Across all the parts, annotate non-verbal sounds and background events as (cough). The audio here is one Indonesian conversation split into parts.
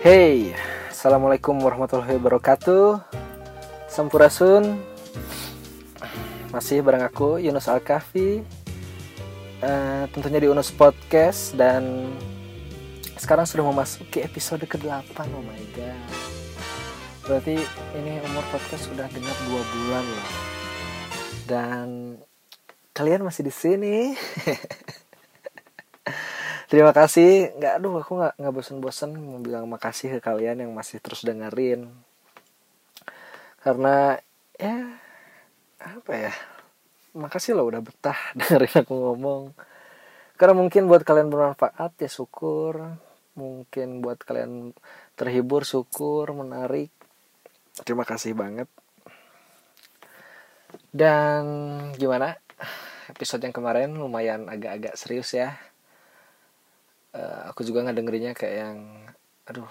Hey, Assalamualaikum warahmatullahi wabarakatuh. Sampurasun Masih bareng aku Yunus Alkafi uh, Tentunya di Unus Podcast Dan sekarang sudah memasuki episode ke-8 Oh my god. Berarti ini umur podcast sudah genap 2 bulan loh. Dan kalian masih di sini (laughs) Terima kasih. Nggak, aduh aku nggak bosan-bosan mau bilang makasih ke kalian yang masih terus dengerin. Karena ya apa ya? Makasih loh udah betah (laughs) dengerin aku ngomong. Karena mungkin buat kalian bermanfaat ya syukur. Mungkin buat kalian terhibur syukur, menarik. Terima kasih banget. Dan gimana? Episode yang kemarin lumayan agak-agak serius ya uh, aku juga nggak dengerinnya kayak yang aduh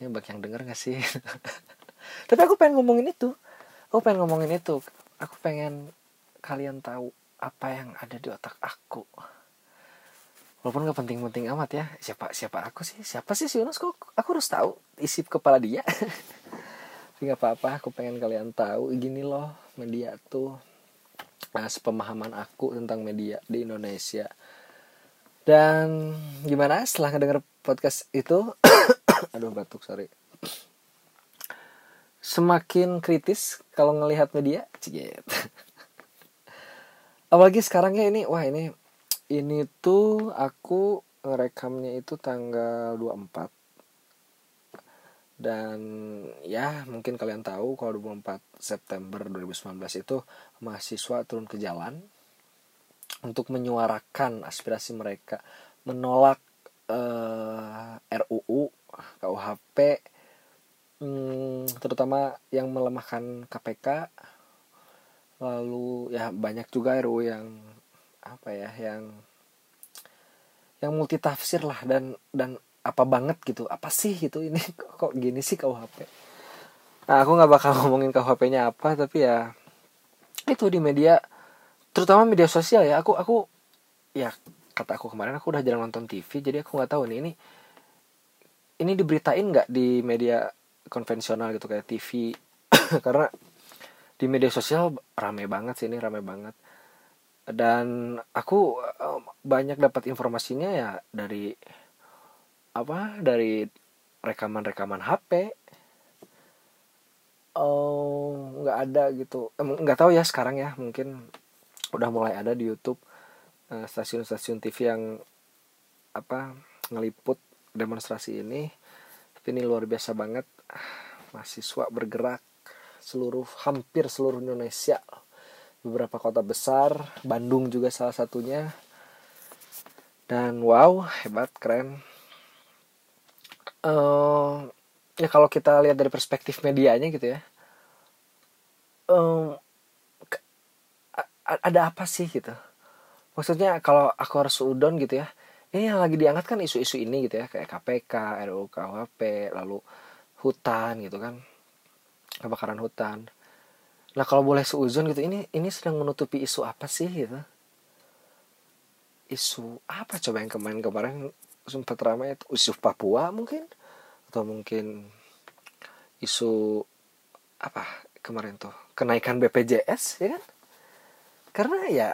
ini bak yang denger gak sih? (laughs) Tapi aku pengen ngomongin itu. Aku pengen ngomongin itu. Aku pengen kalian tahu apa yang ada di otak aku. Walaupun nggak penting-penting amat ya. Siapa siapa aku sih? Siapa sih si Yunus? Kok aku harus tahu isi kepala dia? (laughs) Tapi nggak apa-apa. Aku pengen kalian tahu. Gini loh media tuh nah sepemahaman aku tentang media di Indonesia dan gimana? Setelah ngedenger podcast itu (coughs) aduh batuk sorry. Semakin kritis kalau ngelihat media cigit (laughs) apalagi sekarangnya ini wah ini ini tuh aku ngerekamnya itu tanggal 24 dan ya mungkin kalian tahu kalau 24 September 2019 itu mahasiswa turun ke jalan untuk menyuarakan aspirasi mereka. Menolak uh, eh, RUU KUHP hmm, terutama yang melemahkan KPK lalu ya banyak juga RUU yang apa ya yang yang multitafsir lah dan dan apa banget gitu. Apa sih itu ini? (laughs) Kok gini sih KUHP nah aku nggak bakal (laughs) ngomongin KUHP-nya apa tapi ya itu di media terutama media sosial ya. Aku aku ya kata aku kemarin aku udah jarang nonton TV jadi aku nggak tahu nih ini ini diberitain nggak di media konvensional gitu kayak TV (coughs) karena di media sosial rame banget sih ini rame banget. Dan aku banyak dapat informasinya ya dari apa dari rekaman-rekaman HP oh nggak ada gitu. Nggak tahu ya sekarang ya mungkin udah mulai ada di YouTube eh, stasiun-stasiun TV yang apa ngeliput demonstrasi ini. Tapi ini luar biasa banget. Mahasiswa bergerak seluruh hampir seluruh Indonesia. Beberapa kota besar Bandung juga salah satunya. Dan wow hebat keren. Uh, ya kalau kita lihat dari perspektif medianya gitu ya. Um, ada apa sih gitu maksudnya kalau aku harus udon gitu ya ini yang lagi diangkat kan isu-isu ini gitu ya kayak KPK, RUU KUHP, lalu hutan gitu kan kebakaran hutan. Nah kalau boleh seuzon gitu ini ini sedang menutupi isu apa sih gitu? Isu apa coba yang kemarin-kemarin sempat ramai itu isu Papua mungkin atau mungkin isu apa kemarin tuh kenaikan BPJS ya kan? Karena ya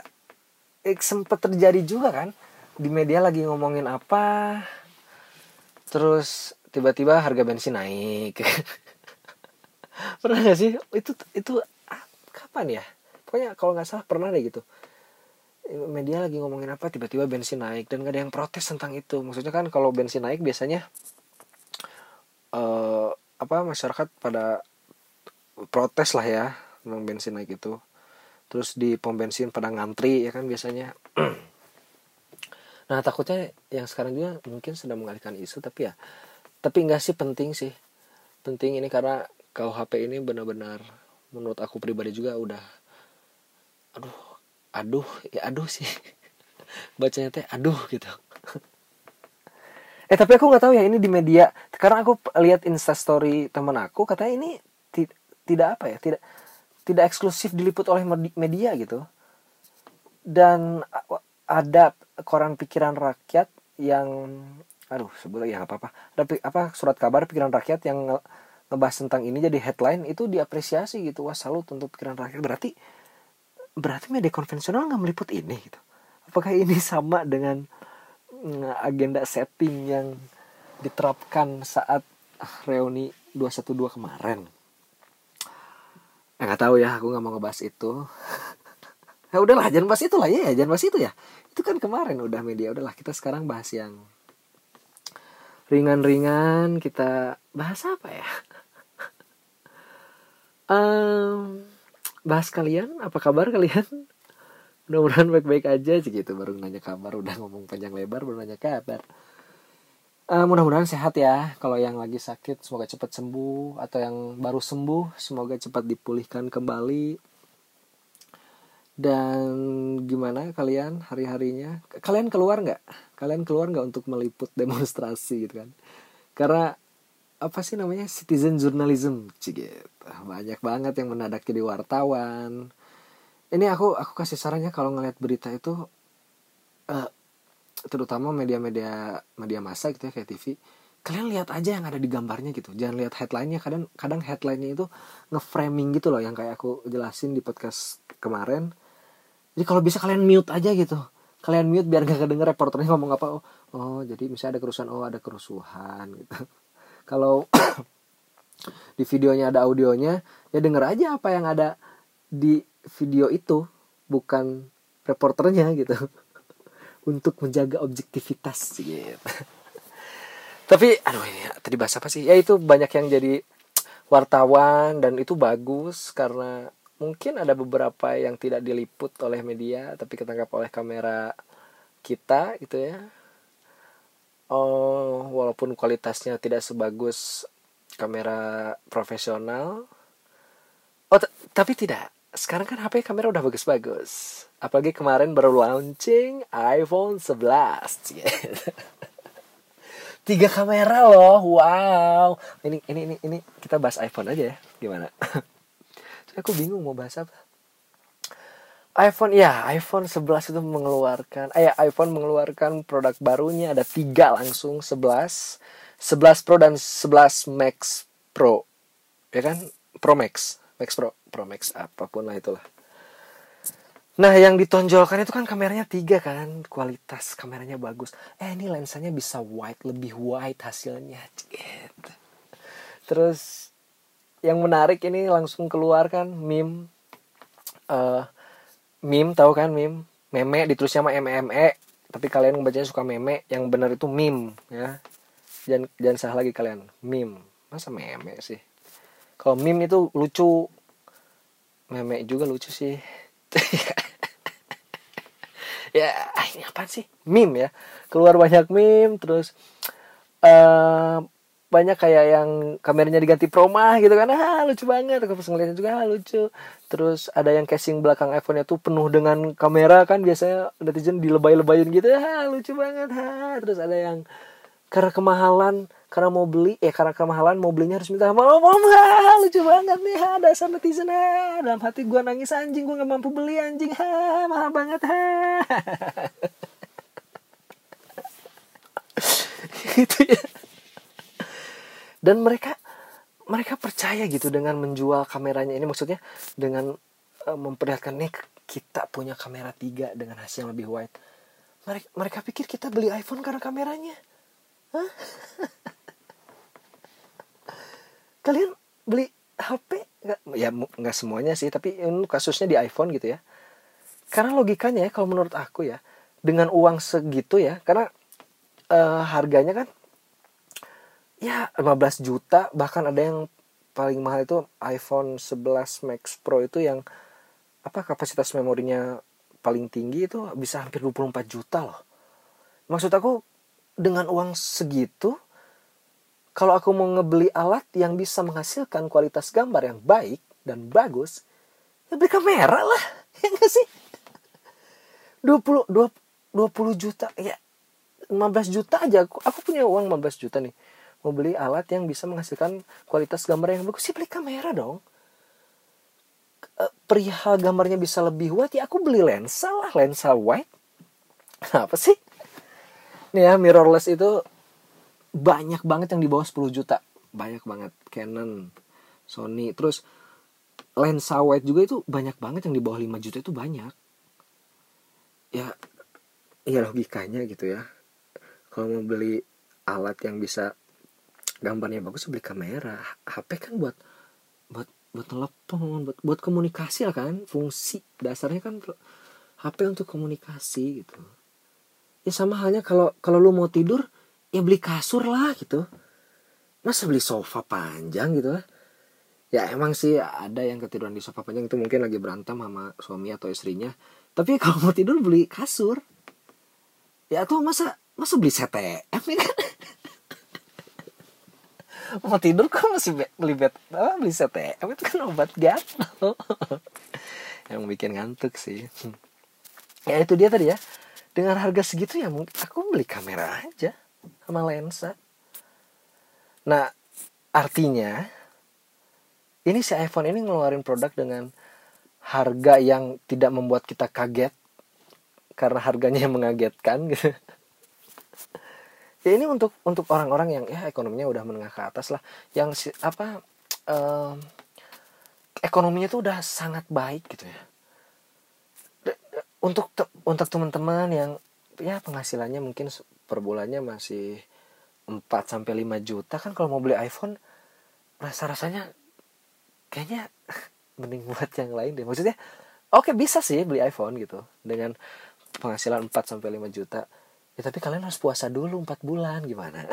eh, sempat terjadi juga kan di media lagi ngomongin apa terus tiba-tiba harga bensin naik. (laughs) Pernah gak sih? Itu itu ah, kapan ya? Pokoknya kalau nggak salah pernah deh gitu. Media lagi ngomongin apa tiba-tiba bensin naik dan gak ada yang protes tentang itu. Maksudnya kan kalau bensin naik biasanya uh, apa masyarakat pada protes lah ya tentang bensin naik itu terus di pom bensin pada ngantri ya kan biasanya. (clears throat) Nah takutnya yang sekarang juga mungkin sedang mengalihkan isu tapi ya tapi enggak sih penting sih. Penting ini karena KUHP ini benar-benar menurut aku pribadi juga udah aduh aduh ya aduh sih. (laughs) Bacanya teh aduh gitu. (laughs) Eh tapi aku nggak tahu ya ini di media karena aku lihat instastory teman aku katanya ini tidak apa ya tidak tidak eksklusif diliput oleh media gitu. Dan ada koran pikiran rakyat yang aduh sebut ya apa-apa. Ada apa surat kabar pikiran rakyat yang nge ngebahas tentang ini jadi headline itu diapresiasi gitu. Wah salut untuk pikiran rakyat. Berarti berarti media konvensional nggak meliput ini gitu? Apakah ini sama dengan mm, agenda setting yang diterapkan saat reuni 212 kemarin nggak tahu ya aku nggak mau ngebahas itu. (laughs) Ya udahlah jangan bahas itu lah ya jangan bahas itu ya. Itu kan kemarin udah media udahlah kita sekarang bahas yang ringan-ringan kita bahas apa ya? (laughs) Um, bahas kalian apa kabar kalian? (laughs) Mudah-mudahan baik-baik aja sih gitu baru nanya kabar udah ngomong panjang lebar baru nanya kabar uh, mudah-mudahan sehat ya. Kalau yang lagi sakit semoga cepat sembuh. Atau yang baru sembuh semoga cepat dipulihkan kembali. Dan gimana kalian hari-harinya? Kalian keluar nggak? Kalian keluar nggak untuk meliput (laughs) demonstrasi gitu kan? Karena apa sih namanya? Citizen journalism. Gitu banyak banget yang menadak jadi wartawan. Ini aku aku kasih sarannya kalau ngeliat berita itu uh, terutama media-media media massa gitu ya kayak TV kalian lihat aja yang ada di gambarnya gitu. Jangan lihat headlinenya kadang kadang headlinenya itu ngeframing gitu loh yang kayak aku jelasin di podcast kemarin. Jadi kalau bisa kalian mute aja gitu. Kalian mute biar gak kedenger reporternya ngomong apa oh, oh jadi misalnya ada kerusuhan oh ada kerusuhan gitu. (laughs) Kalau (coughs) di videonya ada audionya ya denger aja apa yang ada di video itu bukan reporternya gitu untuk menjaga objektivitas gitu. (laughs) Tapi aduh ini tadi bahasa apa sih? Ya itu banyak yang jadi wartawan dan itu bagus karena mungkin ada beberapa yang tidak diliput oleh media tapi ketangkap oleh kamera kita gitu ya. Oh, walaupun kualitasnya tidak sebagus kamera profesional. Oh, tapi tidak sekarang kan HP kamera udah bagus-bagus. Apalagi kemarin baru launching iPhone 11. Gitu. (laughs) Tiga kamera loh, wow. Ini ini ini ini kita bahas iPhone aja ya, gimana? (laughs) aku bingung mau bahas apa. iPhone ya iPhone 11 itu mengeluarkan eh iPhone mengeluarkan produk barunya ada tiga langsung 11 11 Pro dan 11 Max Pro ya kan Pro Max Max Pro Pro Max apa pun lah itulah. Nah yang ditonjolkan itu kan kameranya tiga kan Kualitas kameranya bagus. Eh ini lensanya bisa wide Lebih wide hasilnya. Terus Yang menarik ini langsung keluar kan Meme. Uh, Meme tahu kan meme? Meme ditulisnya sama MME Tapi kalian membacanya suka meme Yang benar itu meme ya. Jangan, jangan salah lagi kalian Meme. Masa meme sih? Kalau meme itu lucu meme juga lucu sih. (laughs) Ya ah, ini apa sih? Meme ya. Keluar banyak meme terus uh, banyak kayak yang kameranya diganti proma gitu kan. Ah lucu banget. Aku pas ngeliatnya juga ah, lucu. Terus ada yang casing belakang iPhone-nya tuh penuh dengan kamera kan biasanya netizen dilebay-lebayin gitu. Ah lucu banget. Ah terus ada yang karena kemahalan karena mau beli eh karena kemahalan mau belinya harus minta maaf oh, mahal lucu banget nih. Ha dasar netizen ha. Dalam hati gue nangis anjing gue nggak mampu beli anjing. Ha mahal banget ha. (laughs) Gitu ya. Dan mereka mereka percaya gitu dengan menjual kameranya. Ini maksudnya dengan uh, memperlihatkan nih kita punya kamera tiga dengan hasil yang lebih wide. Mereka mereka pikir kita beli iPhone karena kameranya? (laughs) kalian beli HP nggak ya nggak semuanya sih tapi ini kasusnya di iPhone gitu ya. Karena logikanya ya kalau menurut aku ya dengan uang segitu ya karena uh, harganya kan ya 15 juta bahkan ada yang paling mahal itu iPhone 11 Max Pro itu yang apa kapasitas memorinya paling tinggi itu bisa hampir 24 juta loh. Maksud aku dengan uang segitu kalau aku mau ngebeli alat yang bisa menghasilkan kualitas gambar yang baik dan bagus, ya beli kamera lah. (laughs) Ya gak sih? 20, 20, 20 juta, ya 15 juta aja. Aku, aku punya uang 15 juta nih. Mau beli alat yang bisa menghasilkan kualitas gambar yang bagus, sih beli kamera dong. Eh, perihal gambarnya bisa lebih wide, ya aku beli lensa lah, lensa wide. Kenapa (laughs) sih? Nih ya, mirrorless itu banyak banget yang di bawah 10 juta. Banyak banget. Canon Sony. Terus lensa wide juga itu banyak banget yang di bawah 5 juta itu banyak. Ya ya logikanya gitu ya. Kalau mau beli alat yang bisa gambarnya bagus beli kamera. HP kan buat buat buat telepon buat buat komunikasi lah kan. Fungsi dasarnya kan HP untuk komunikasi gitu. Ya sama halnya kalau kalau lu mau tidur ya beli kasur lah gitu. Masa beli sofa panjang gitu ya emang sih ada yang ketiduran di sofa panjang itu mungkin lagi berantem sama suami atau istrinya. Tapi (laughs) kalau mau tidur beli kasur. Ya tuh masa masa beli CTM ya kan? (laughs) Mau tidur kok masih beli bed apa beli CTM itu kan obat gatal (laughs) yang bikin ngantuk sih. Ya itu dia tadi ya. Dengan harga segitu ya mungkin aku beli kamera aja sama lensa. Nah artinya ini si iPhone ini ngeluarin produk dengan harga yang tidak membuat kita kaget karena harganya yang mengagetkan gitu. Ya ini untuk untuk orang-orang yang ya ekonominya udah menengah ke atas lah. Yang si, apa um, ekonominya tuh udah sangat baik gitu ya. Untuk untuk teman-teman yang ya penghasilannya mungkin per bulannya masih 4 sampai 5 juta kan kalau mau beli iPhone rasa-rasanya kayaknya (laughs) mending buat yang lain deh. Maksudnya oke okay, bisa sih beli iPhone gitu dengan penghasilan 4 sampai 5 juta. Ya tapi kalian harus puasa dulu empat bulan gimana? (laughs)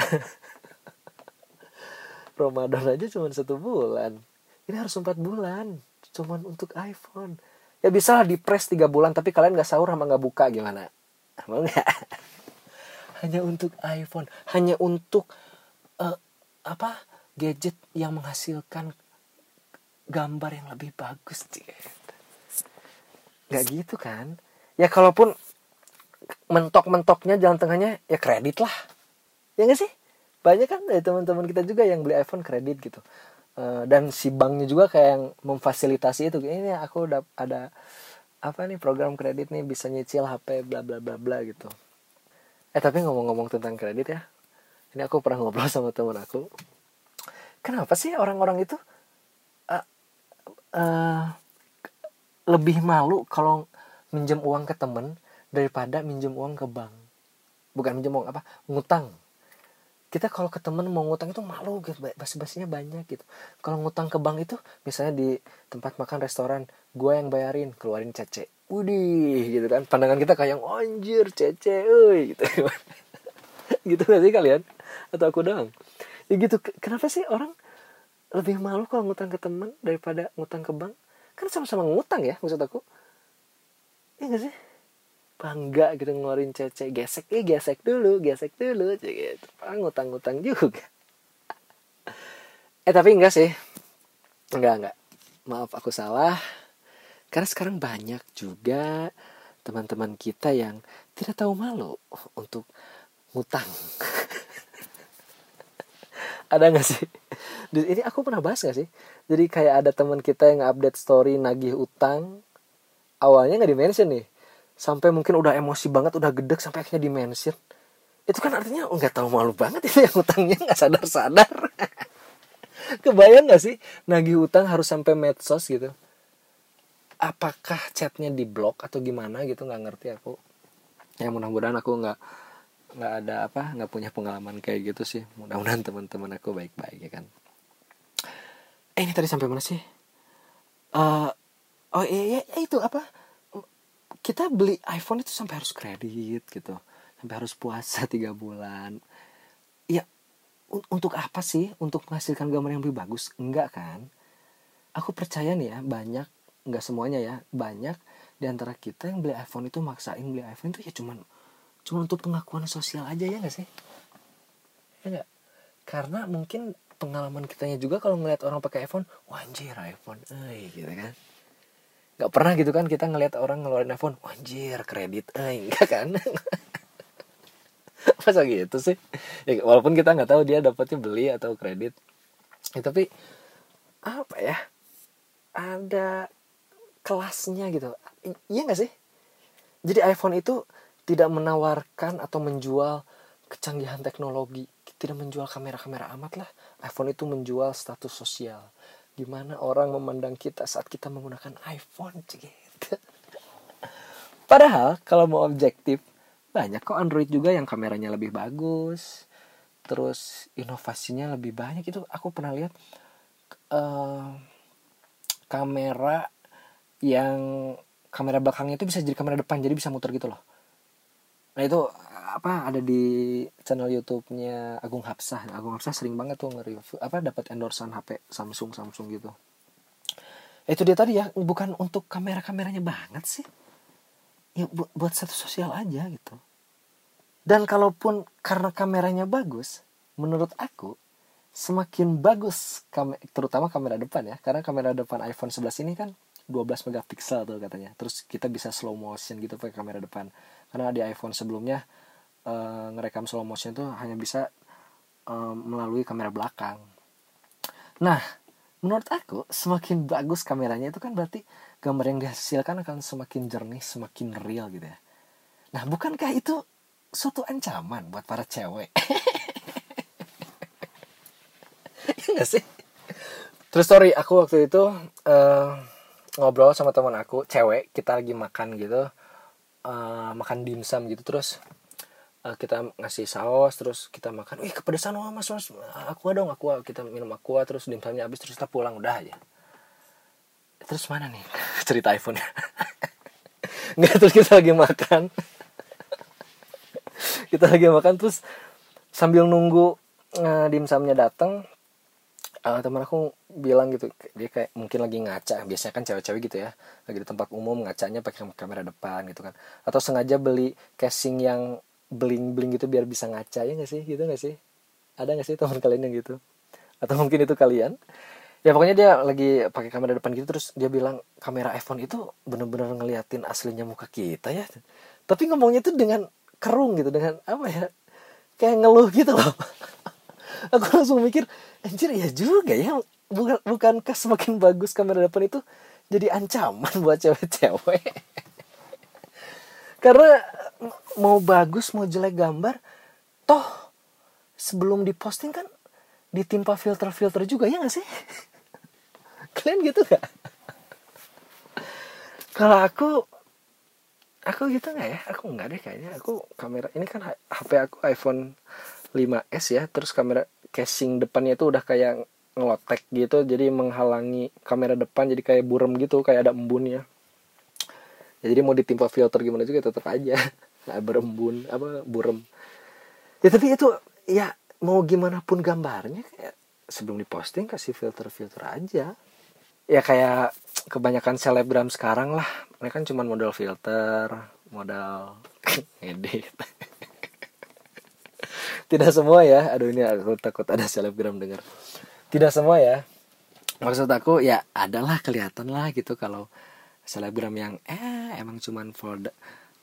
Ramadan aja cuma satu bulan. Ini harus empat bulan cuma untuk iPhone. Ya bisa lah di press tiga bulan tapi kalian nggak sahur sama nggak buka gimana? Mau nggak (laughs) hanya untuk iPhone. Hanya untuk uh, apa gadget yang menghasilkan gambar yang lebih bagus sih nggak gitu kan? Ya kalaupun mentok-mentoknya jalan tengahnya ya kredit lah. Ya gak sih? Banyak kan dari teman-teman kita juga yang beli iPhone kredit gitu. Uh, dan si banknya juga kayak yang memfasilitasi itu. Ini aku udah ada apa nih program kredit nih bisa nyicil HP bla bla bla bla gitu eh tapi ngomong-ngomong tentang kredit ya ini aku pernah ngobrol sama teman aku. Kenapa sih orang-orang itu uh, uh, lebih malu kalau minjem uang ke temen daripada minjem uang ke bank? Bukan minjem uang apa? Ngutang. Kita kalau ke temen mau ngutang itu malu gitu. Basi-basinya banyak gitu. Kalau ngutang ke bank itu misalnya di tempat makan restoran gue yang bayarin keluarin cece Widih gitu kan. Pandangan kita kayak anjir cece uy gitu. (laughs) Gitu gak sih kalian? Atau aku doang? Ya gitu. Kenapa sih orang lebih malu kalau ngutang ke temen daripada ngutang ke bank? Kan sama-sama ngutang ya maksud aku. Iya gak sih? Bangga gitu ngeluarin cece. Gesek eh gesek dulu gesek dulu gitu. Ah, ngutang-ngutang juga. (laughs) Eh tapi enggak sih. Enggak enggak maaf aku salah karena sekarang banyak juga teman-teman kita yang tidak tahu malu untuk ngutang. (laughs) Ada nggak sih? Ini aku pernah bahas gak sih? Jadi kayak ada teman kita yang update story nagih utang awalnya nggak dimention nih. Sampai mungkin udah emosi banget udah gedek sampai akhirnya dimention. Itu kan artinya nggak tahu malu banget itu yang utangnya (laughs) nggak sadar sadar (laughs) kebayang nggak sih nagih utang harus sampai medsos gitu apakah chatnya di blok atau gimana gitu nggak ngerti aku. Ya mudah-mudahan aku nggak nggak ada apa nggak punya pengalaman kayak gitu sih. Mudah-mudahan teman-teman aku baik-baik ya kan. Eh ini tadi sampai mana sih? Uh, oh iya, iya itu apa? Kita beli iPhone itu sampai harus kredit gitu. Sampai harus puasa (laughs) tiga bulan. Ya untuk apa sih? Untuk menghasilkan gambar yang lebih bagus? Enggak kan? Aku percaya nih ya banyak enggak semuanya ya banyak. Di antara kita yang beli iPhone itu maksain beli iPhone itu ya cuman cuma untuk pengakuan sosial aja ya enggak sih? Ya enggak karena mungkin pengalaman kitanya juga kalau ngeliat orang pakai iPhone wanjir iPhone eh gitu kan. Nggak pernah gitu kan kita ngelihat orang ngeluarin iPhone anjir kredit eh (laughs) enggak kan? Masa gitu sih? Ya, walaupun kita nggak tahu dia dapatnya beli atau kredit. Ya, tapi apa ya? Ada kelasnya gitu. Iya nggak sih? Jadi iPhone itu tidak menawarkan atau menjual kecanggihan teknologi tidak menjual kamera-kamera amat lah. iPhone itu menjual status sosial gimana orang memandang kita saat kita menggunakan iPhone gitu padahal kalau mau objektif banyak kok Android juga yang kameranya lebih bagus terus inovasinya lebih banyak. Itu aku pernah lihat uh, kamera yang kamera belakangnya itu bisa jadi kamera depan jadi bisa muter gitu loh. Nah itu apa ada di channel YouTube-nya Agung Hapsah. Agung Hapsah sering banget tuh nge-review apa dapat endorsean HP Samsung Samsung gitu. Itu dia tadi ya bukan untuk kamera-kameranya banget sih. Ya buat, buat satu sosial aja gitu. Dan kalaupun karena kameranya bagus menurut aku semakin bagus terutama kamera depan ya. Karena kamera depan iPhone 11 ini kan 12 megapiksel tuh katanya. Terus kita bisa slow motion gitu pakai kamera depan. Karena di iPhone sebelumnya uh, ngerekam slow motion tuh hanya bisa uh, melalui kamera belakang. Nah menurut aku semakin bagus kameranya itu kan berarti gambar yang dihasilkan akan semakin jernih semakin real gitu ya. Nah bukankah itu suatu ancaman buat para cewek? (laughs) Gak sih? Terus sorry aku waktu itu uh, ngobrol sama teman aku cewek kita lagi makan gitu uh, makan dimsum gitu terus uh, kita ngasih saus terus kita makan wih kepedesan oh mas mas aku dong aku kita minum aku terus dimsumnya habis terus kita pulang udah aja. Terus mana nih (laughs) cerita iPhone (laughs) nggak terus kita lagi makan. (laughs) Kita lagi makan terus sambil nunggu uh, dimsumnya datang uh, teman aku bilang gitu dia kayak mungkin lagi ngaca biasanya kan cewek-cewek gitu ya lagi di tempat umum ngacanya pakai kamera depan gitu kan. Atau sengaja beli casing yang bling bling gitu biar bisa ngaca ya nggak sih? Gitu nggak sih? Ada nggak sih teman (laughs) kalian yang gitu? Atau mungkin itu kalian? Ya pokoknya dia lagi pakai kamera depan gitu terus dia bilang kamera iPhone itu bener-bener ngeliatin aslinya muka kita ya. Tapi ngomongnya tuh dengan kerung gitu dengan apa ya kayak ngeluh gitu loh. (laughs) Aku langsung mikir anjir ya juga ya. Bukan bukankah semakin bagus kamera depan itu jadi ancaman (laughs) buat cewek-cewek? Karena mau bagus mau jelek gambar toh sebelum diposting kan ditimpa filter-filter juga ya gak sih? (laughs) Kalian gitu gak kalau aku aku gitu nggak ya? Aku nggak deh kayaknya. Aku kamera ini kan HP aku iPhone 5s ya terus kamera casing depannya itu udah kayak ngelotek gitu jadi menghalangi kamera depan jadi kayak burem gitu kayak ada embunnya ya, jadi mau ditimpa filter gimana juga tetap aja. (laughs) Nah, berembun apa burem. Ya tapi itu ya mau gimana pun gambarnya kayak sebelum diposting kasih filter filter aja. Ya kayak kebanyakan selebgram sekarang lah. Mereka kan cuma modal filter modal (laughs) edit tidak semua ya. Aduh ini aku takut ada selebgram dengar. Tidak semua ya. Maksud aku ya adalah kelihatan lah gitu kalau selebgram yang eh emang cuman folder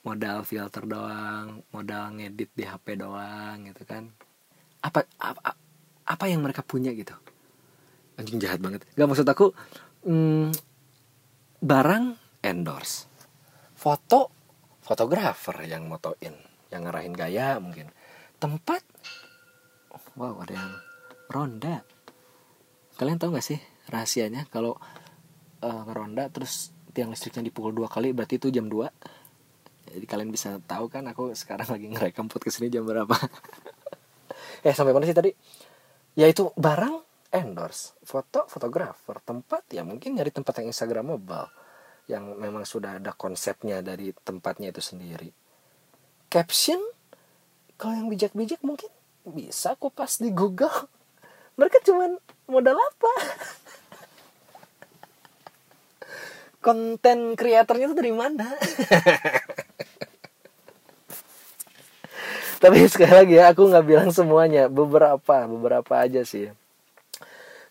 modal filter doang modal ngedit di HP doang gitu kan. Apa apa apa yang mereka punya gitu? Anjing jahat banget. Gak maksud aku hmm, barang endorse. Foto fotografer yang motoin yang ngarahin gaya mungkin tempat? Wow ada yang ronda kalian tahu gak sih rahasianya? Kalau uh, ngeronda terus tiang listriknya dipukul dua kali berarti itu jam 2 jadi kalian bisa tahu kan aku sekarang (laughs) lagi ngerekam podcast ini jam berapa. (laughs) Eh sampai mana sih tadi? Ya itu barang endorse. Foto fotografer. Tempat ya mungkin nyari tempat yang instagramable. Yang memang sudah ada konsepnya dari tempatnya itu sendiri. Caption kalau yang bijak-bijak mungkin bisa kok pas di google. (laughs) Mereka cuman modal apa? (laughs) Konten kreatornya itu dari mana? (laughs) Tapi sekali lagi ya aku nggak bilang semuanya. Beberapa beberapa aja sih.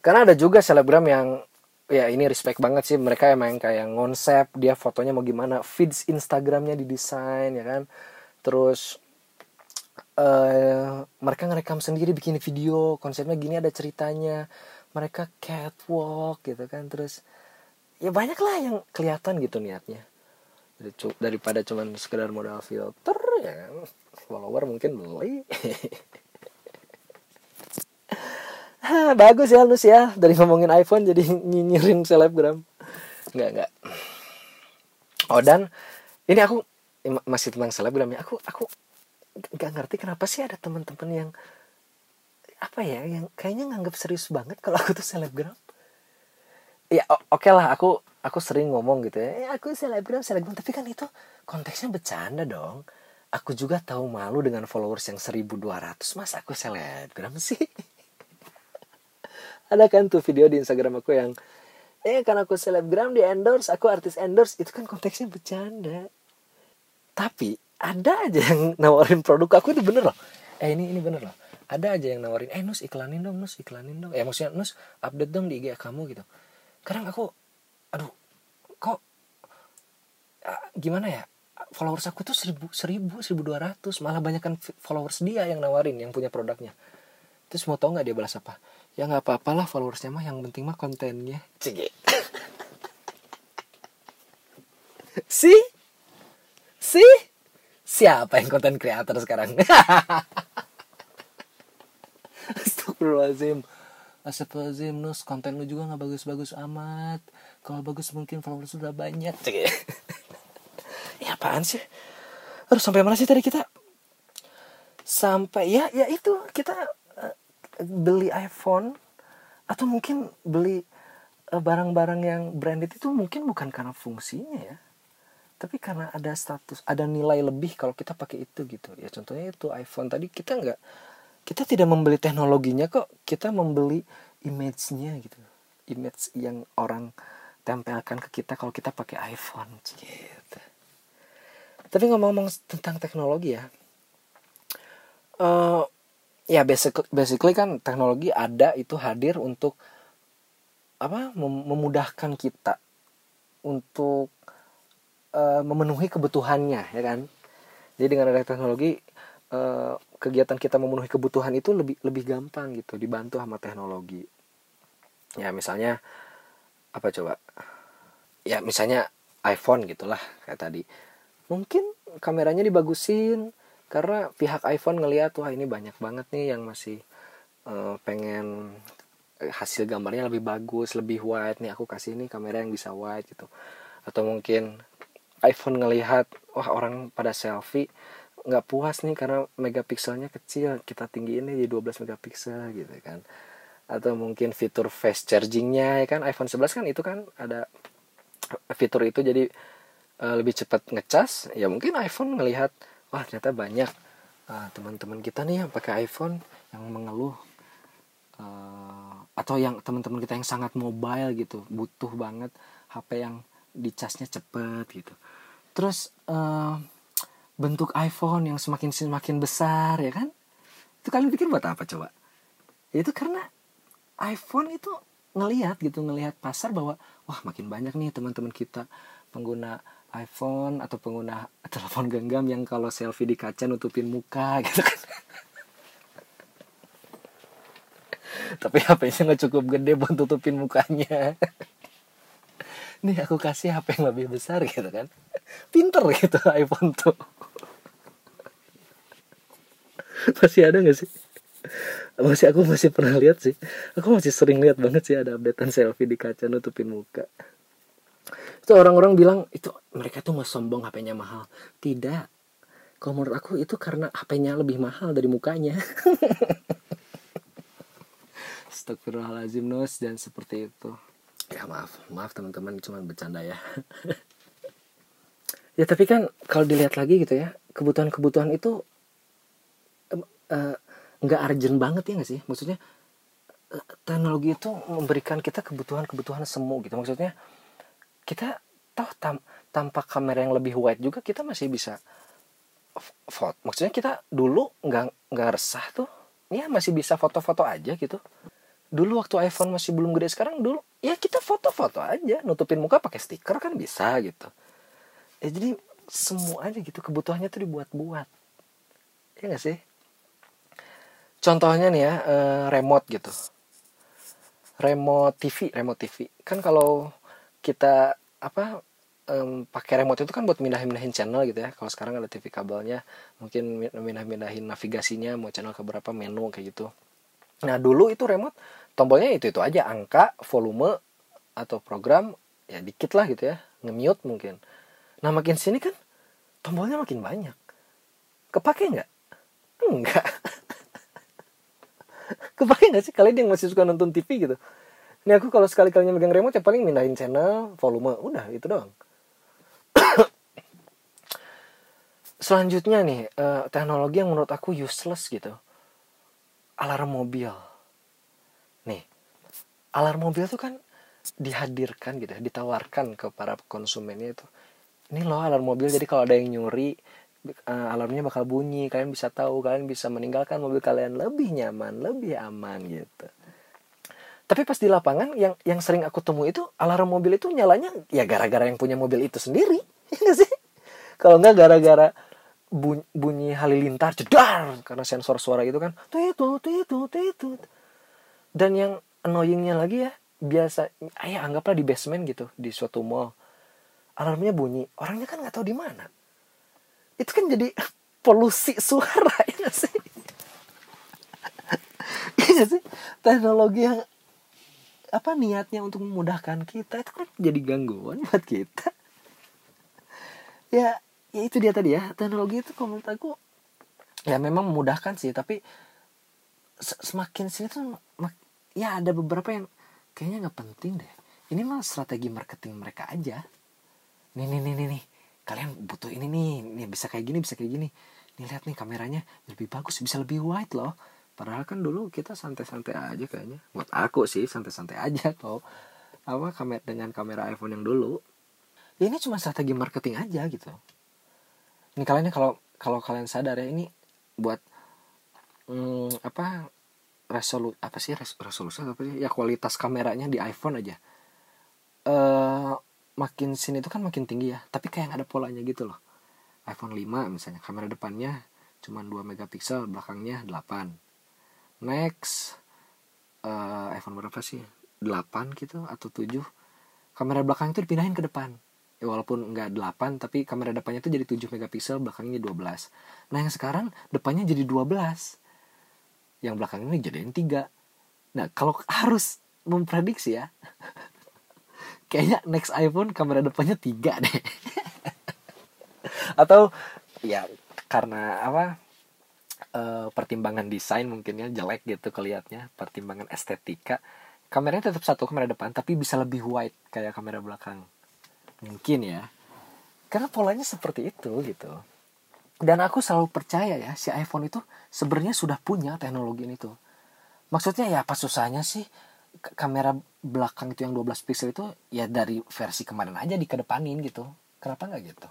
Karena ada juga selebgram yang ya ini respect banget sih. Mereka emang kayak konsep dia fotonya mau gimana. Feeds Instagramnya didesain ya kan? Terus uh, mereka ngerekam sendiri bikin video konsepnya gini ada ceritanya. Mereka catwalk gitu kan terus ya banyak lah yang kelihatan gitu niatnya. Daripada cuman sekedar modal filter ya kan? Follower mungkin beli bagus ya Nus ya. Dari ngomongin iPhone jadi nyinyirin selebgram. Nggak nggak. Oh dan ini aku masih tentang selebgram ya. Aku aku nggak ngerti kenapa sih ada teman-teman yang apa ya yang kayaknya nganggap serius banget kalau aku tuh selebgram. Ya oke okay lah aku aku sering ngomong gitu ya, ya aku selebgram selebgram. Tapi kan itu konteksnya bercanda dong. Aku juga tahu malu dengan followers yang 1200 mas aku selebgram sih? (laughs) Ada kan tuh video di Instagram aku yang eh karena aku selebgram di endorse aku artis endorse. Itu kan konteksnya bercanda. Tapi ada aja yang nawarin produk. Aku itu bener loh. Eh ini ini bener loh. Ada aja yang nawarin eh nus iklanin dong nus iklanin dong. Ya maksudnya nus update dong di IG kamu gitu. Kadang aku aduh kok ah, gimana ya? Followers aku tuh seribu seribu seribu dua ratus. Malah banyak kan followers dia yang nawarin yang punya produknya. Terus mau tau nggak dia balas apa? Ya nggak apa-apalah followersnya mah yang penting mah kontennya. Cege (laughs) si? Si siapa yang konten kreator sekarang? (laughs) Astagfirullahaladzim. Astagfirullahaladzim Nus. Konten lu juga nggak bagus-bagus amat. Kalau bagus mungkin followers sudah banyak. Cek (laughs) Ya apaan sih? Harus sampai mana sih tadi kita? Sampai ya ya itu. Kita beli iPhone. Atau mungkin beli eh, barang-barang yang branded itu mungkin bukan karena fungsinya ya tapi karena ada status ada nilai lebih kalau kita pakai itu gitu. Ya contohnya itu iPhone. Tadi kita nggak kita tidak membeli teknologinya kok. Kita membeli image-nya gitu. Image yang orang tempelkan ke kita kalau kita pakai iPhone gitu. Tapi ngomong-ngomong tentang teknologi ya. Uh, ya basic, basically kan teknologi ada itu hadir untuk apa mem memudahkan kita untuk uh, memenuhi kebutuhannya ya kan? Jadi dengan ada teknologi uh, kegiatan kita memenuhi kebutuhan itu lebih lebih gampang gitu dibantu sama teknologi. Ya misalnya apa coba? Ya misalnya iPhone gitulah kayak tadi. Mungkin kameranya dibagusin karena pihak iPhone ngeliat wah ini banyak banget nih yang masih uh, pengen hasil gambarnya lebih bagus lebih wide nih aku kasih nih kamera yang bisa wide gitu. Atau mungkin iPhone ngelihat wah orang pada selfie. Nggak puas nih karena megapikselnya kecil. Kita tinggiin nih di 12 megapiksel gitu kan. Atau mungkin fitur fast chargingnya ya kan? iPhone 11 kan itu kan ada fitur itu. Jadi uh, lebih cepat ngecas. Ya mungkin iPhone ngelihat wah ternyata banyak uh, teman-teman kita nih yang pakai iPhone yang mengeluh uh, atau yang teman-teman kita yang sangat mobile gitu butuh banget HP yang dicasnya cepet gitu. Terus uh, bentuk iPhone yang semakin semakin besar ya kan? Itu kalian pikir buat apa coba? Ya itu karena iPhone itu ngelihat gitu ngelihat pasar bahwa wah makin banyak nih teman-teman kita pengguna iPhone atau pengguna (laughs) telepon genggam yang kalau selfie di kaca nutupin muka (laughs) gitu kan. Tapi HP-nya nggak cukup gede buat tutupin mukanya (laughs) nih aku kasih HP yang lebih besar gitu kan. Pinter gitu iPhone tuh. Masih ada nggak sih? Masih aku masih pernah lihat sih. Aku masih sering lihat banget sih ada updatean selfie di kaca nutupin muka. Itu orang-orang bilang itu mereka tuh mau sombong HP-nya mahal. Tidak. Kalau menurut aku itu karena HP-nya lebih mahal dari mukanya. (laughs) Astagfirullahaladzim Nus dan seperti itu ya maaf. Maaf teman-teman. Cuma bercanda ya. (laughs) Ya tapi kan kalau dilihat lagi gitu ya kebutuhan-kebutuhan itu nggak uh, urgent banget ya nggak sih? Maksudnya teknologi itu memberikan kita kebutuhan-kebutuhan semu gitu. Maksudnya kita toh tam, tanpa kamera yang lebih wide juga kita masih bisa foto. Maksudnya kita dulu nggak nggak resah tuh ya masih bisa foto-foto aja gitu dulu waktu iPhone masih belum gede sekarang dulu ya kita foto-foto aja nutupin muka pakai stiker kan bisa gitu. Ya jadi semua aja gitu kebutuhannya tuh dibuat-buat. Ya gak sih? Contohnya nih ya eh, remote gitu. Remote TV remote TV kan kalau kita apa um, pakai remote itu kan buat mindahin-mindahin channel gitu ya. Kalau sekarang ada TV kabelnya, mungkin mindah-mindahin navigasinya mau channel ke berapa menu kayak gitu. nah dulu itu remote tombolnya itu itu aja angka volume atau program ya dikit lah gitu ya nge-mute mungkin. Nah makin sini kan tombolnya makin banyak. Kepake nggak? Enggak (laughs) kepake nggak sih? Kalian yang masih suka nonton TV gitu. Ini aku kalau sekali kalinya megang remote ya paling mindahin channel volume udah itu doang. (coughs) Selanjutnya nih uh, teknologi yang menurut aku useless gitu. Alarm mobil alarm mobil tuh kan dihadirkan gitu ya, ditawarkan ke para konsumennya itu. Ini loh alarm mobil jadi kalau ada yang nyuri uh, alarmnya bakal bunyi. Kalian bisa tahu kalian bisa meninggalkan mobil kalian lebih nyaman lebih aman gitu. Tapi pas di lapangan yang yang sering aku temui itu alarm mobil itu nyalanya ya gara-gara yang punya mobil itu sendiri. (laughs) Ya sih? Kalau nggak gara-gara bunyi, bunyi halilintar jedar karena sensor suara itu kan tuh itu tuh itu tuh itu dan yang annoyingnya lagi ya. Biasa ayah anggaplah di basement gitu di suatu mall. Alarmnya bunyi orangnya kan nggak tahu di mana. Itu kan jadi (laughs) polusi suara (laughs) ya sih. (laughs) Iya sih teknologi yang apa niatnya untuk memudahkan kita itu kan jadi gangguan buat kita. Ya ya itu dia tadi ya teknologi itu kalau menurut aku ya memang memudahkan sih tapi semakin sini tuh ya ada beberapa yang kayaknya nggak penting deh. Ini mah strategi marketing mereka aja. Nih nih nih nih nih. Kalian butuh ini nih. Nih bisa kayak gini bisa kayak gini. Nih lihat nih kameranya. Lebih bagus bisa lebih wide loh. Padahal kan dulu kita santai-santai aja kayaknya. Buat aku sih santai-santai aja tuh apa kamera dengan kamera iPhone yang dulu. Ya ini cuma strategi marketing aja gitu. Ini kalian kalau kalau kalian sadar ya ini buat hmm, apa resolu apa sih res, resolusi apa sih? Ya kualitas kameranya di iPhone aja. Uh, makin sini itu kan makin tinggi ya tapi kayak ada polanya gitu loh. iPhone 5 misalnya kamera depannya cuma 2 megapiksel belakangnya 8 next uh, iPhone berapa sih? 8 gitu atau 7 kamera belakang itu dipindahin ke depan. Ya walaupun nggak 8 tapi kamera depannya itu jadi 7 megapiksel belakangnya 12 nah yang sekarang depannya jadi 12 yang belakangnya jadiin 3 nah kalau harus memprediksi ya (laughs) kayaknya next iPhone kamera depannya 3 deh. (laughs) Atau ya karena apa e, pertimbangan desain mungkin ya jelek gitu kelihatnya pertimbangan estetika. Kameranya tetap satu kamera depan tapi bisa lebih wide kayak kamera belakang. Mungkin ya. Karena polanya seperti itu gitu dan aku selalu percaya ya si iPhone itu sebenarnya sudah punya teknologi ini tuh. Maksudnya ya apa susahnya sih kamera belakang itu yang 12 pixel itu ya dari versi kemarin aja dikedepanin gitu. Kenapa nggak gitu?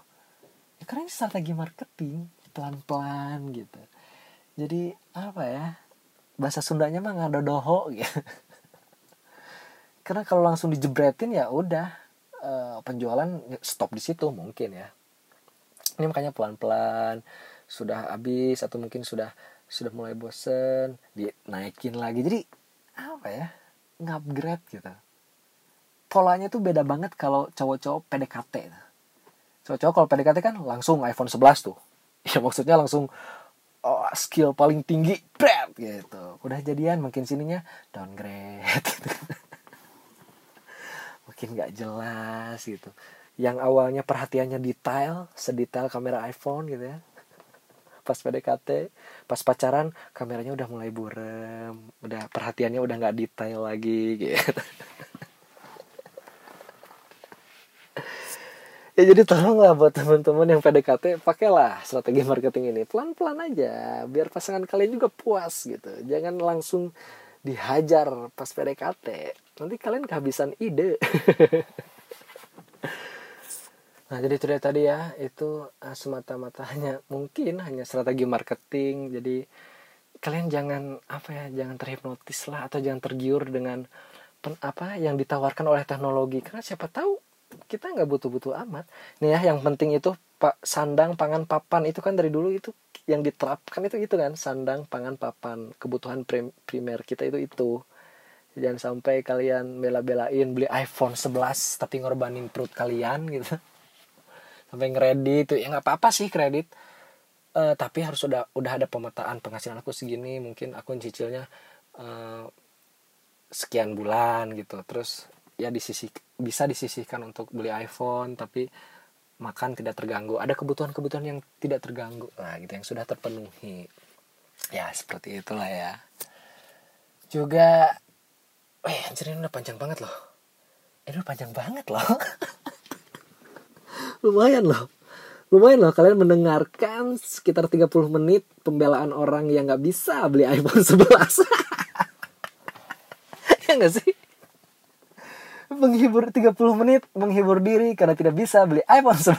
Ya karena ini strategi marketing pelan-pelan gitu. Jadi apa ya bahasa Sundanya mah nggak ada doho gitu (laughs) karena kalau langsung dijebretin ya udah uh, penjualan stop di situ mungkin ya ini makanya pelan-pelan sudah habis atau mungkin sudah sudah mulai bosen dinaikin lagi. Jadi apa ya ngupgrade gitu. Polanya tuh beda banget kalau cowok-cowok PDKT cowok-cowok kalau PDKT kan langsung iPhone 11 tuh. (laughs) Ya maksudnya langsung oh, skill paling tinggi bret gitu. Udah jadian mungkin sininya downgrade. (laughs) Makin nggak jelas gitu yang awalnya perhatiannya detail sedetail kamera iPhone gitu ya. (laughs) Pas PDKT pas pacaran kameranya udah mulai burem udah perhatiannya udah nggak detail lagi gitu. (laughs) Ya jadi tolonglah buat teman-teman yang PDKT pakailah strategi marketing ini. Pelan-pelan aja biar pasangan kalian juga puas gitu. Jangan langsung dihajar pas PDKT nanti kalian kehabisan ide (laughs) nah jadi itu tadi ya itu uh, semata-mata hanya (laughs) mungkin hanya strategi marketing. Jadi kalian jangan apa ya jangan terhipnotis lah atau jangan tergiur dengan pen, apa yang ditawarkan oleh teknologi. Karena siapa tahu kita nggak butuh-butuh amat. Nih ya yang penting itu pak sandang pangan papan. Itu kan dari dulu itu yang diterapkan itu itu kan. Sandang pangan papan. Kebutuhan primer kita itu itu. Jangan sampai kalian bela-belain beli iPhone 11 tapi ngorbanin perut kalian gitu sampai ngeredit itu ya nggak apa-apa sih kredit. Uh, tapi harus udah udah ada pemetaan penghasilan aku segini mungkin aku cicilnya uh, sekian bulan gitu. Terus ya disisih bisa disisihkan untuk beli iPhone tapi makan tidak terganggu. Ada kebutuhan-kebutuhan yang tidak terganggu. Nah gitu yang sudah terpenuhi. Ya seperti itulah ya. Juga eh anjir ini udah panjang banget loh. Ini udah panjang banget loh (laughs) lumayan loh. Lumayan loh kalian mendengarkan sekitar 30 menit pembelaan orang yang nggak bisa beli iPhone (laughs) 11 ya nggak sih? Menghibur 30 menit menghibur diri karena tidak bisa beli iPhone 11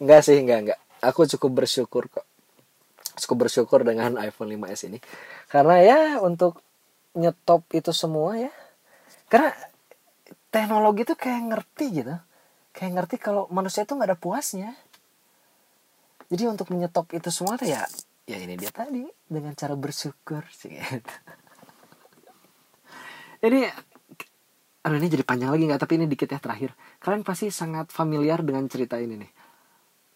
Enggak (laughs) sih enggak enggak aku cukup bersyukur kok. Cukup bersyukur dengan iPhone 5s ini. Karena ya untuk nyetop itu semua ya. Karena teknologi itu kayak ngerti gitu. Kayak ngerti kalau manusia itu nggak ada puasnya. Jadi untuk menyetop itu semua tuh ya ya ini dia tadi dengan cara bersyukur sih. Gitu (laughs) ini aduh ini jadi panjang lagi nggak tapi ini dikit ya terakhir. Kalian pasti sangat familiar dengan cerita ini nih.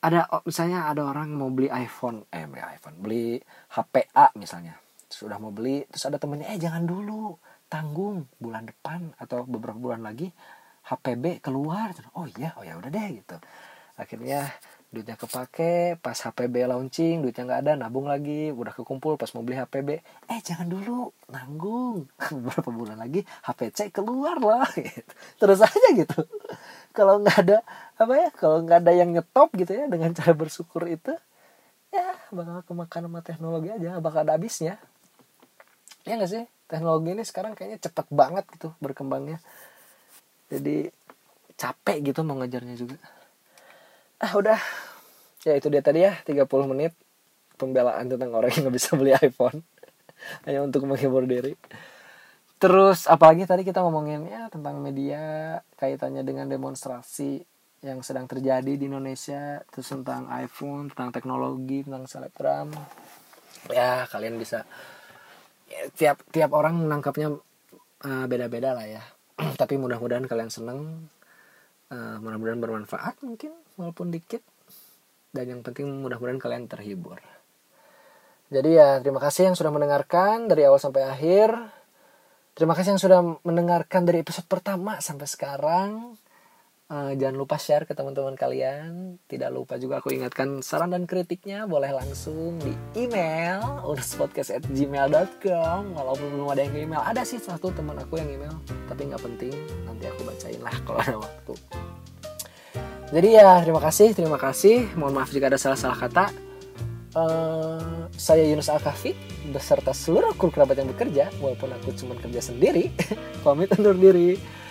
Ada oh, misalnya ada orang mau beli iPhone eh beli iPhone beli HP A misalnya. Sudah mau beli terus ada temennya eh jangan dulu tanggung bulan depan atau beberapa bulan lagi HP B keluar. Oh iya oh ya udah deh gitu. Akhirnya duitnya kepake pas HPB launching duitnya nggak ada nabung lagi udah kekumpul pas mau beli HPB eh jangan dulu nanggung. (laughs) Beberapa bulan lagi HPC keluar lah (laughs) gitu. terus aja gitu. Kalau nggak ada apa ya kalau nggak ada yang nyetop gitu ya dengan cara bersyukur itu ya bakal kemakan sama teknologi aja bakal ada habisnya. Ya nggak sih teknologi ini sekarang kayaknya cepet banget gitu berkembangnya. Jadi capek gitu mau ngejarnya juga. Ah udah. Ya itu dia tadi ya 30 menit pembelaan tentang orang yang nggak bisa beli iPhone. (laughs) Hanya untuk menghibur diri. Terus apalagi tadi kita ngomongin ya tentang media kaitannya dengan demonstrasi yang sedang terjadi di Indonesia terus tentang iPhone tentang teknologi tentang selebgram. Ya kalian bisa tiap tiap orang menangkapnya uh, beda-beda lah ya. (clears throat) Tapi mudah-mudahan kalian seneng uh, mudah-mudahan bermanfaat mungkin walaupun dikit. Dan yang penting mudah-mudahan kalian terhibur. Jadi ya terima kasih yang sudah mendengarkan dari awal sampai akhir. Terima kasih yang sudah mendengarkan dari episode pertama sampai sekarang Uh, jangan lupa share ke teman-teman kalian. Tidak lupa juga aku ingatkan saran dan kritiknya boleh langsung di email urspodcast@gmail.com. Walaupun belum ada yang email, ada sih satu teman aku yang email, tapi nggak penting. Nanti aku bacain lah (laughs) kalau ada waktu. Jadi ya terima kasih, terima kasih. Mohon maaf jika ada salah-salah kata. Uh, saya Yunus Al-Kafi beserta seluruh kru kerabat yang bekerja walaupun aku cuma kerja sendiri (laughs) pamit undur diri